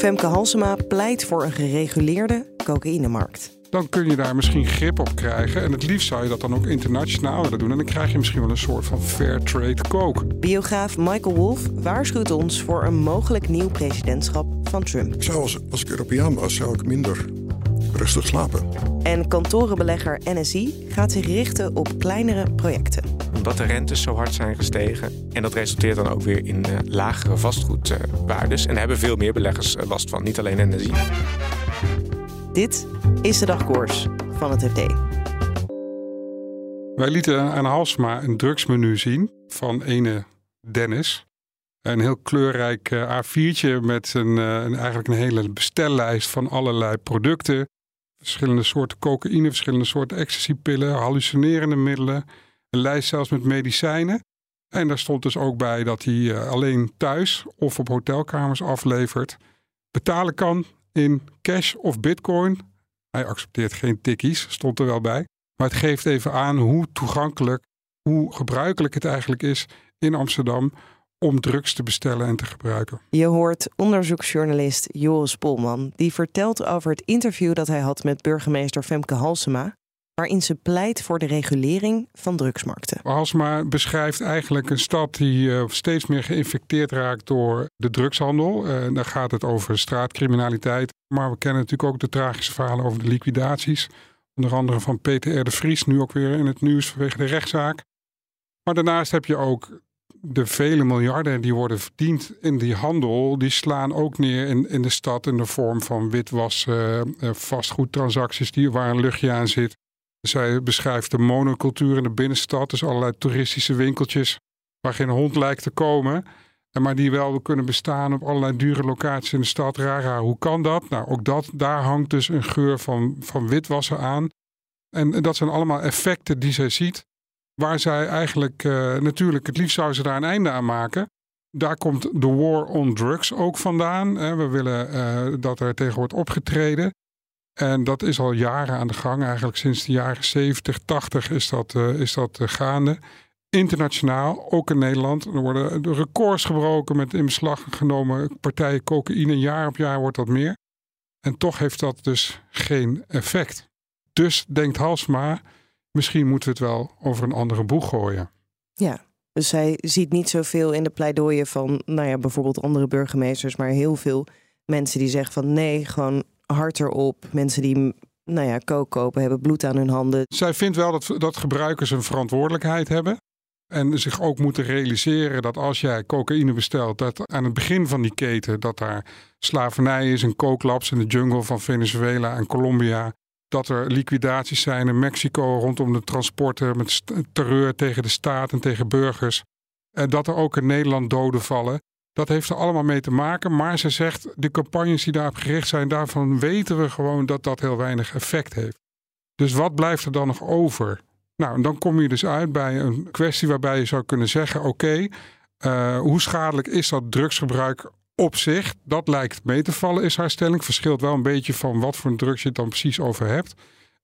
Femke Halsema pleit voor een gereguleerde cocaïnemarkt. Dan kun je daar misschien grip op krijgen. En het liefst zou je dat dan ook internationaal willen doen. En dan krijg je misschien wel een soort van fair trade coke. Biograaf Michael Wolff waarschuwt ons voor een mogelijk nieuw presidentschap van Trump. Ik zou als, als ik Europeaan was, zou ik minder rustig slapen. En kantorenbelegger NSI gaat zich richten op kleinere projecten. Omdat de rentes zo hard zijn gestegen. En dat resulteert dan ook weer in uh, lagere vastgoedwaardes. en daar hebben veel meer beleggers uh, last van, niet alleen NSI. Dit is de dagkoers van het FD. Wij lieten aan Halsma een drugsmenu zien van ene Dennis. Een heel kleurrijk uh, A4'tje met een, een, eigenlijk een hele bestellijst van allerlei producten. Verschillende soorten cocaïne, verschillende soorten ecstasypillen, hallucinerende middelen. Een lijst zelfs met medicijnen. En daar stond dus ook bij dat hij uh, alleen thuis of op hotelkamers aflevert. Betalen kan in cash of bitcoin. Hij accepteert geen tikkies, stond er wel bij. Maar het geeft even aan hoe toegankelijk, hoe gebruikelijk het eigenlijk is in Amsterdam om drugs te bestellen en te gebruiken. Je hoort onderzoeksjournalist Joris Polman, die vertelt over het interview dat hij had met burgemeester Femke Halsema, waarin ze pleit voor de regulering van drugsmarkten. Halsema beschrijft eigenlijk een stad die uh, steeds meer geïnfecteerd raakt door de drugshandel. Uh, dan gaat het over straatcriminaliteit, maar we kennen natuurlijk ook de tragische verhalen over de liquidaties. Onder andere van Peter de Vries, nu ook weer in het nieuws vanwege de rechtszaak. Maar daarnaast heb je ook de vele miljarden die worden verdiend in die handel, die slaan ook neer in, in de stad in de vorm van witwassen, uh, vastgoedtransacties die, waar een luchtje aan zit. Zij beschrijft de monocultuur in de binnenstad, dus allerlei toeristische winkeltjes waar geen hond lijkt te komen, maar die wel kunnen bestaan op allerlei dure locaties in de stad. Raar, hoe kan dat? Nou, ook dat, daar hangt dus een geur van, van witwassen aan. En dat zijn allemaal effecten die zij ziet waar zij eigenlijk uh, natuurlijk het liefst zou ze daar een einde aan maken. Daar komt de war on drugs ook vandaan. We willen uh, dat er tegen wordt opgetreden. En dat is al jaren aan de gang. Eigenlijk sinds de jaren 70, 80 is dat, uh, is dat gaande. Internationaal, ook in Nederland. Er worden records gebroken met in beslag genomen partijen cocaïne. Jaar op jaar wordt dat meer. En toch heeft dat dus geen effect. Dus denkt Halsma, misschien moeten we het wel over een andere boeg gooien. Ja, dus zij ziet niet zoveel in de pleidooien van, nou ja, bijvoorbeeld andere burgemeesters, maar heel veel mensen die zeggen van nee, gewoon hard erop. Mensen die, nou ja, kook kopen, hebben bloed aan hun handen. Zij vindt wel dat, dat gebruikers een verantwoordelijkheid hebben. En zich ook moeten realiseren dat als jij cocaïne bestelt, dat aan het begin van die keten, dat daar slavernij is en kooklabs in de jungle van Venezuela en Colombia dat er liquidaties zijn in Mexico rondom de transporten met terreur tegen de staat en tegen burgers. En dat er ook in Nederland doden vallen. Dat heeft er allemaal mee te maken. Maar ze zegt, de campagnes die daarop gericht zijn, daarvan weten we gewoon dat dat heel weinig effect heeft. Dus wat blijft er dan nog over? Nou, dan kom je dus uit bij een kwestie waarbij je zou kunnen zeggen: oké, uh, hoe schadelijk is dat drugsgebruik op zich, dat lijkt mee te vallen, is haar stelling. Verschilt wel een beetje van wat voor drugs je het dan precies over hebt.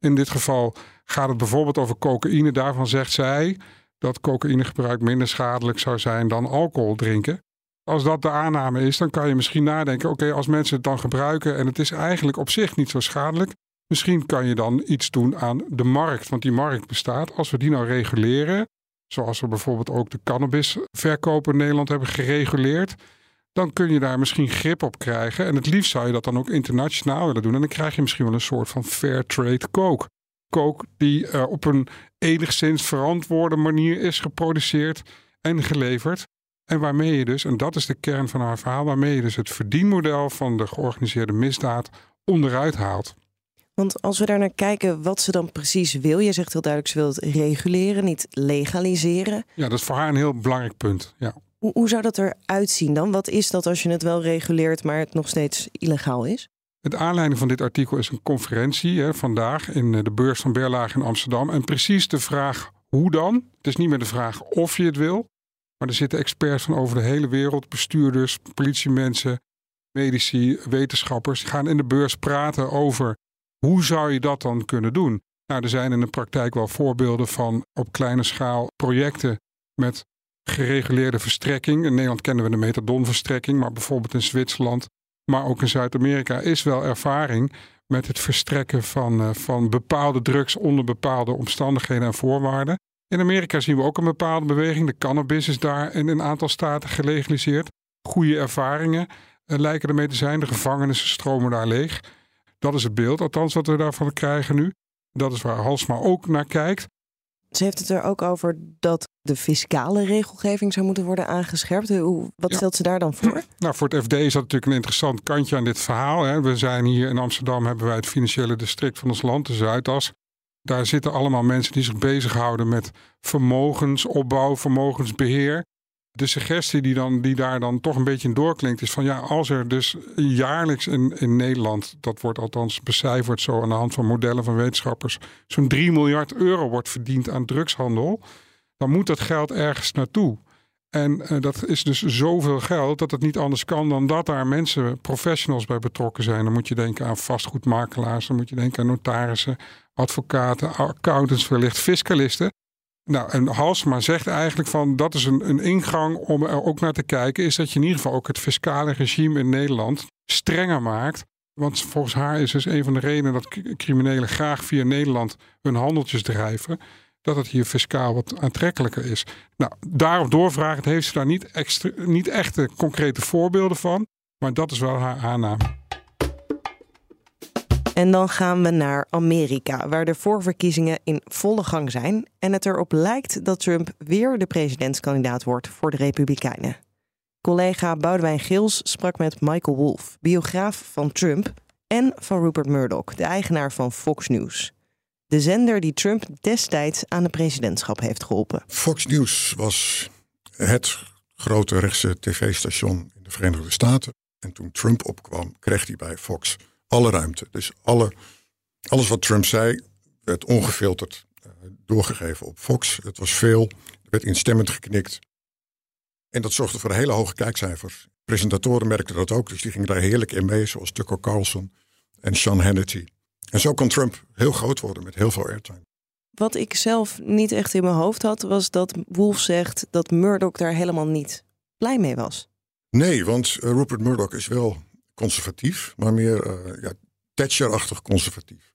In dit geval gaat het bijvoorbeeld over cocaïne. Daarvan zegt zij dat cocaïnegebruik minder schadelijk zou zijn dan alcohol drinken. Als dat de aanname is, dan kan je misschien nadenken: oké, als mensen het dan gebruiken en het is eigenlijk op zich niet zo schadelijk, misschien kan je dan iets doen aan de markt. Want die markt bestaat. Als we die nou reguleren, zoals we bijvoorbeeld ook de cannabisverkoop in Nederland hebben gereguleerd, dan kun je daar misschien grip op krijgen. En het liefst zou je dat dan ook internationaal willen doen. En dan krijg je misschien wel een soort van fair trade coke. Coke die uh, op een enigszins verantwoorde manier is geproduceerd en geleverd. En waarmee je dus, en dat is de kern van haar verhaal, waarmee je dus het verdienmodel van de georganiseerde misdaad onderuit haalt. Want als we daar naar kijken wat ze dan precies wil, je zegt heel duidelijk, ze wil het reguleren, niet legaliseren. Ja, dat is voor haar een heel belangrijk punt. Ja. Hoe, hoe zou dat eruit zien dan? Wat is dat als je het wel reguleert, maar het nog steeds illegaal is? Het aanleiding van dit artikel is een conferentie hè, vandaag in de beurs van Berlage in Amsterdam. En precies de vraag hoe dan? Het is niet meer de vraag of je het wil, maar er zitten experts van over de hele wereld, bestuurders, politiemensen, medici, wetenschappers, die gaan in de beurs praten over hoe zou je dat dan kunnen doen. Nou, er zijn in de praktijk wel voorbeelden van op kleine schaal projecten met gereguleerde verstrekking. In Nederland kennen we de methadonverstrekking, maar bijvoorbeeld in Zwitserland, maar ook in Zuid-Amerika is wel ervaring met het verstrekken van, uh, van bepaalde drugs onder bepaalde omstandigheden en voorwaarden. In Amerika zien we ook een bepaalde beweging. De cannabis is daar in een aantal staten gelegaliseerd. Goede ervaringen uh, lijken ermee te zijn. De gevangenissen stromen daar leeg. Dat is het beeld, althans wat we daarvan krijgen nu. Dat is waar Halsma ook naar kijkt. Ze heeft het er ook over dat de fiscale regelgeving zou moeten worden aangescherpt. Hoe, wat stelt ze daar dan voor? Nou, voor het FD is dat natuurlijk een interessant kantje aan dit verhaal. Hè. We zijn hier in Amsterdam, hebben wij het financiële district van ons land, de Zuidas. Daar zitten allemaal mensen die zich bezighouden met vermogensopbouw, vermogensbeheer. De suggestie die, dan, die daar dan toch een beetje in doorklinkt is van ja, als er dus jaarlijks in, in Nederland, dat wordt althans becijferd zo aan de hand van modellen van wetenschappers, zo'n 3 miljard euro wordt verdiend aan drugshandel, dan moet dat geld ergens naartoe. En uh, dat is dus zoveel geld dat het niet anders kan dan dat daar mensen, professionals bij betrokken zijn. Dan moet je denken aan vastgoedmakelaars, dan moet je denken aan notarissen, advocaten, accountants, wellicht fiscalisten. Nou, en Halsma zegt eigenlijk van dat is een, een ingang om er ook naar te kijken, is dat je in ieder geval ook het fiscale regime in Nederland strenger maakt. Want volgens haar is dus een van de redenen dat criminelen graag via Nederland hun handeltjes drijven, dat het hier fiscaal wat aantrekkelijker is. Nou, daarop doorvragen heeft ze daar niet, extra, niet echte concrete voorbeelden van, maar dat is wel haar aanname. En dan gaan we naar Amerika, waar de voorverkiezingen in volle gang zijn en het erop lijkt dat Trump weer de presidentskandidaat wordt voor de Republikeinen. Collega Boudewijn Gils sprak met Michael Wolff, biograaf van Trump en van Rupert Murdoch, de eigenaar van Fox News. De zender die Trump destijds aan de presidentschap heeft geholpen. Fox News was het grote rechtse tv-station in de Verenigde Staten. En toen Trump opkwam, kreeg hij bij Fox alle ruimte. Dus alle, alles wat Trump zei, werd ongefilterd uh, doorgegeven op Fox. Het was veel, er werd instemmend geknikt. En dat zorgde voor hele hoge kijkcijfers. Presentatoren merkten dat ook, dus die gingen daar heerlijk in mee, zoals Tucker Carlson en Sean Hannity. En zo kon Trump heel groot worden met heel veel airtime. Wat ik zelf niet echt in mijn hoofd had, was dat Wolf zegt dat Murdoch daar helemaal niet blij mee was. Nee, want uh, Rupert Murdoch is wel conservatief, maar meer uh, ja, Thatcher-achtig conservatief.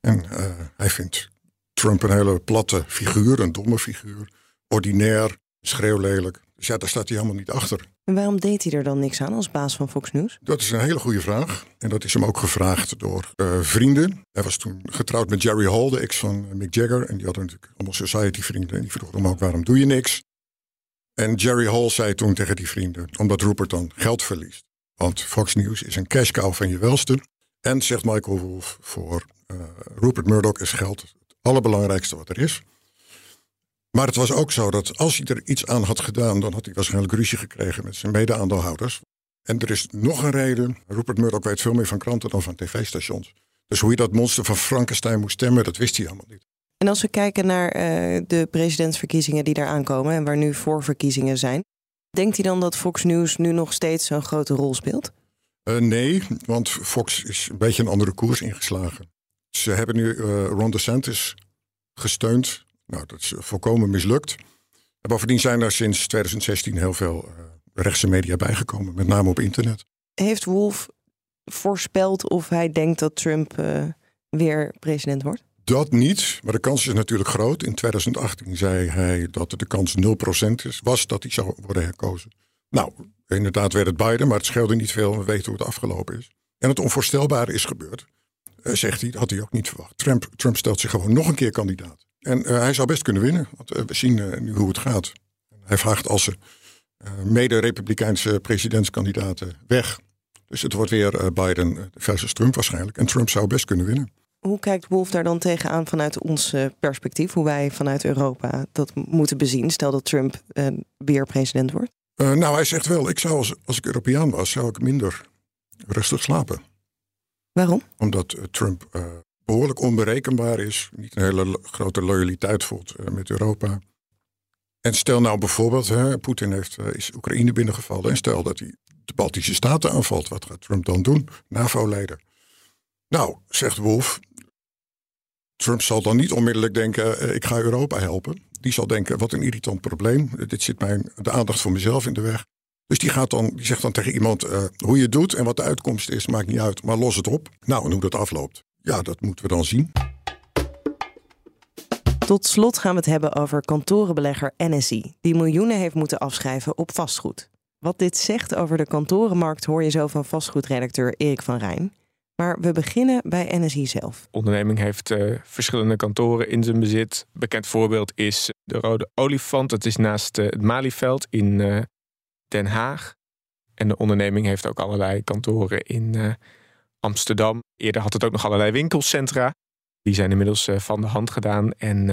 En uh, hij vindt Trump een hele platte figuur, een domme figuur, ordinair, schreeuwlelijk. Dus ja, daar staat hij helemaal niet achter. En waarom deed hij er dan niks aan als baas van Fox News? Dat is een hele goede vraag. En dat is hem ook gevraagd door uh, vrienden. Hij was toen getrouwd met Jerry Hall, de ex van Mick Jagger. En die hadden natuurlijk allemaal society-vrienden. En die vroegen hem ook, waarom doe je niks? En Jerry Hall zei toen tegen die vrienden, omdat Rupert dan geld verliest. Want Fox News is een cash cow van je welste. En zegt Michael Wolff, voor uh, Rupert Murdoch is geld het allerbelangrijkste wat er is. Maar het was ook zo dat als hij er iets aan had gedaan, dan had hij waarschijnlijk ruzie gekregen met zijn mede-aandeelhouders. En er is nog een reden. Rupert Murdoch weet veel meer van kranten dan van tv-stations. Dus hoe je dat monster van Frankenstein moest stemmen, dat wist hij allemaal niet. En als we kijken naar uh, de presidentsverkiezingen die daar aankomen en waar nu voorverkiezingen zijn, denkt hij dan dat Fox News nu nog steeds een grote rol speelt? Uh, nee, want Fox is een beetje een andere koers ingeslagen. Ze hebben nu uh, Ron DeSantis gesteund nou, dat is volkomen mislukt. En bovendien zijn er sinds 2016 heel veel uh, rechtse media bijgekomen, met name op internet. Heeft Wolf voorspeld of hij denkt dat Trump uh, weer president wordt? Dat niet, maar de kans is natuurlijk groot. In 2018 zei hij dat de kans 0% is, was dat hij zou worden herkozen. Nou, inderdaad werd het Biden, maar het scheelde niet veel. We weten hoe het afgelopen is. En het onvoorstelbare is gebeurd, zegt hij, had hij ook niet verwacht. Trump, Trump stelt zich gewoon nog een keer kandidaat. En uh, hij zou best kunnen winnen, want uh, we zien uh, nu hoe het gaat. Hij vraagt als ze mede-republikeinse presidentskandidaten weg. Dus het wordt weer Biden versus Trump waarschijnlijk. En Trump zou best kunnen winnen. Hoe kijkt Wolf daar dan tegenaan vanuit ons perspectief? Hoe wij vanuit Europa dat moeten bezien? Stel dat Trump weer president wordt? Uh, nou, hij zegt wel, ik zou als, als ik Europeaan was, zou ik minder rustig slapen. Waarom? Omdat Trump uh, behoorlijk onberekenbaar is, niet een hele grote loyaliteit voelt met Europa. En stel nou bijvoorbeeld, hè, Poetin heeft, is Oekraïne binnengevallen. En stel dat hij de Baltische Staten aanvalt. Wat gaat Trump dan doen? NAVO-leden. Nou, zegt Wolf, Trump zal dan niet onmiddellijk denken: ik ga Europa helpen. Die zal denken: wat een irritant probleem. Dit zit mijn, de aandacht voor mezelf in de weg. Dus die, gaat dan, die zegt dan tegen iemand: hoe je het doet en wat de uitkomst is, maakt niet uit, maar los het op. Nou, en hoe dat afloopt, ja, dat moeten we dan zien. Tot slot gaan we het hebben over kantorenbelegger NSI, die miljoenen heeft moeten afschrijven op vastgoed. Wat dit zegt over de kantorenmarkt hoor je zo van vastgoedredacteur Erik van Rijn. Maar we beginnen bij NSI zelf. De onderneming heeft uh, verschillende kantoren in zijn bezit. Bekend voorbeeld is de Rode Olifant. Dat is naast uh, het Malieveld in uh, Den Haag. En de onderneming heeft ook allerlei kantoren in Amsterdam. Eerder had het ook nog allerlei winkelcentra. Die zijn inmiddels van de hand gedaan. En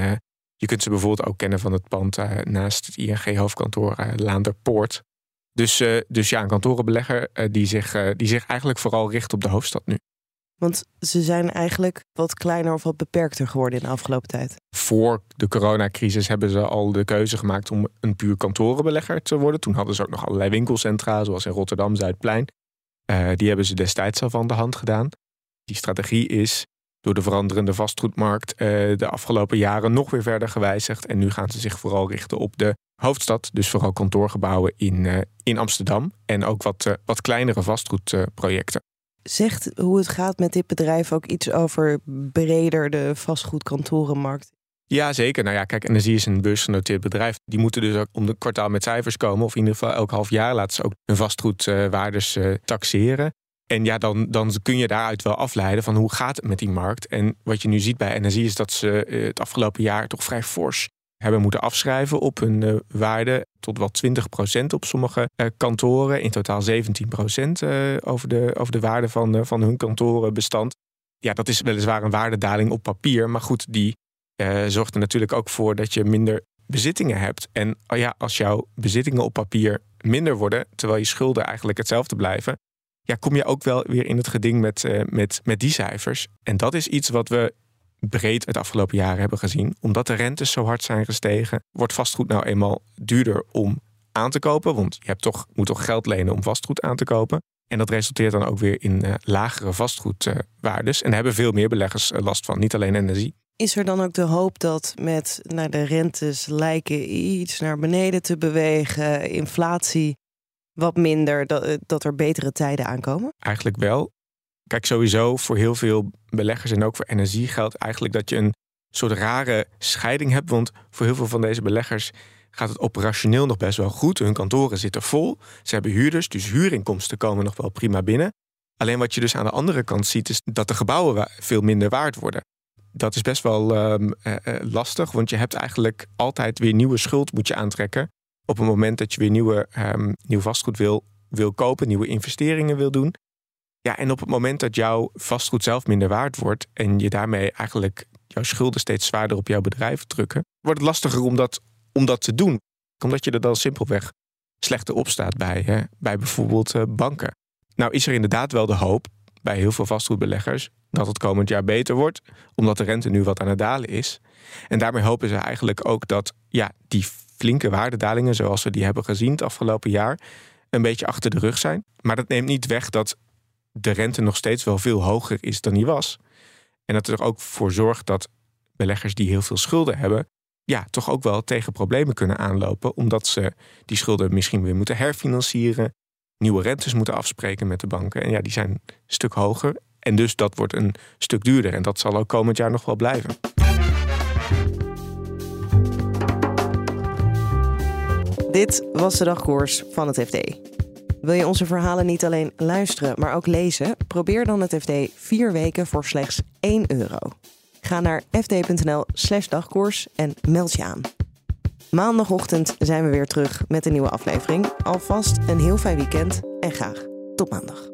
je kunt ze bijvoorbeeld ook kennen van het pand naast het ING-hoofdkantoor Laanderpoort. Dus, dus ja, een kantorenbelegger die, zich, die zich eigenlijk vooral richt op de hoofdstad nu. Want ze zijn eigenlijk wat kleiner of wat beperkter geworden in de afgelopen tijd. Voor de coronacrisis hebben ze al de keuze gemaakt om een puur kantorenbelegger te worden. Toen hadden ze ook nog allerlei winkelcentra, zoals in Rotterdam Zuidplein. Uh, die hebben ze destijds al van de hand gedaan. Die strategie is door de veranderende vastgoedmarkt uh, de afgelopen jaren nog weer verder gewijzigd. En nu gaan ze zich vooral richten op de hoofdstad. Dus vooral kantoorgebouwen in, uh, in Amsterdam. En ook wat, wat kleinere vastgoedprojecten. Zegt hoe het gaat met dit bedrijf ook iets over breder de vastgoedkantorenmarkt? Ja, zeker. Nou ja, kijk, Energie is een beursgenoteerd bedrijf. Die moeten dus ook om de kwartaal met cijfers komen. Of in ieder geval elk half jaar laten ze ook hun vastgoedwaardes uh, taxeren. En ja, dan, dan kun je daaruit wel afleiden van hoe gaat het met die markt. En wat je nu ziet bij Energie is dat ze uh, het afgelopen jaar toch vrij fors hebben moeten afschrijven op hun uh, waarde. Tot wel 20% op sommige kantoren. In totaal 17% uh, over, de, over de waarde van, van hun kantorenbestand. Ja, dat is weliswaar een waardedaling op papier. Maar goed, die zorgt er natuurlijk ook voor dat je minder bezittingen hebt. En oh ja, als jouw bezittingen op papier minder worden, terwijl je schulden eigenlijk hetzelfde blijven, ja, kom je ook wel weer in het geding met, met, met die cijfers. En dat is iets wat we breed het afgelopen jaren hebben gezien. Omdat de rentes zo hard zijn gestegen, wordt vastgoed nou eenmaal duurder om aan te kopen. Want je hebt toch, moet toch geld lenen om vastgoed aan te kopen. En dat resulteert dan ook weer in uh, lagere vastgoedwaardes. en daar hebben veel meer beleggers uh, last van, niet alleen energie. Is er dan ook de hoop dat met nou, de rentes lijken iets naar beneden te bewegen, inflatie wat minder, dat, eh, dat er betere tijden aankomen? Eigenlijk wel. Kijk, sowieso voor heel veel beleggers en ook voor energie geldt eigenlijk dat je een soort rare scheiding hebt. Want voor heel veel van deze beleggers gaat het operationeel nog best wel goed. Hun kantoren zitten vol. Ze hebben huurders, dus huurinkomsten komen nog wel prima binnen. Alleen wat je dus aan de andere kant ziet, is dat de gebouwen veel minder waard worden. Dat is best wel um, uh, lastig, want je hebt eigenlijk altijd weer nieuwe schuld moet je aantrekken. Op het moment dat je weer nieuwe, um, nieuw vastgoed wil, wil kopen, nieuwe investeringen wil doen. Ja, en op het moment dat jouw vastgoed zelf minder waard wordt en je daarmee eigenlijk jouw schulden steeds zwaarder op jouw bedrijf drukken, wordt het lastiger om dat, om dat te doen. Omdat je er dan simpelweg slechter op staat bij, hè, bij bijvoorbeeld uh, banken. Nou is er inderdaad wel de hoop bij heel veel vastgoedbeleggers dat het komend jaar beter wordt, omdat de rente nu wat aan het dalen is. En daarmee hopen ze eigenlijk ook dat ja, die flinke waardedalingen, zoals we die hebben gezien het afgelopen jaar, een beetje achter de rug zijn. Maar dat neemt niet weg dat de rente nog steeds wel veel hoger is dan die was. En dat er ook voor zorgt dat beleggers die heel veel schulden hebben, ja, toch ook wel tegen problemen kunnen aanlopen, omdat ze die schulden misschien weer moeten herfinancieren, nieuwe rentes moeten afspreken met de banken. En ja, die zijn stuk hoger. En dus dat wordt een stuk duurder. En dat zal ook komend jaar nog wel blijven. Dit was de dagkoers van het FD. Wil je onze verhalen niet alleen luisteren, maar ook lezen? Probeer dan het FD vier weken voor slechts 1 euro. Ga naar fd.nl/slash dagkoers en meld je aan. Maandagochtend zijn we weer terug met een nieuwe aflevering. Alvast een heel fijn weekend en graag tot maandag.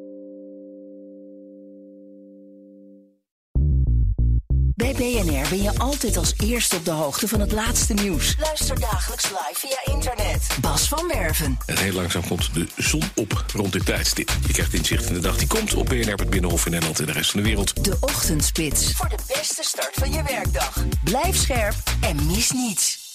BNR ben je altijd als eerste op de hoogte van het laatste nieuws. Luister dagelijks live via internet. Bas van Werven. En heel langzaam komt de zon op rond dit tijdstip. Je krijgt inzicht in de dag die komt op BNR, het Binnenhof in Nederland en de rest van de wereld. De Ochtendspits. Voor de beste start van je werkdag. Blijf scherp en mis niets.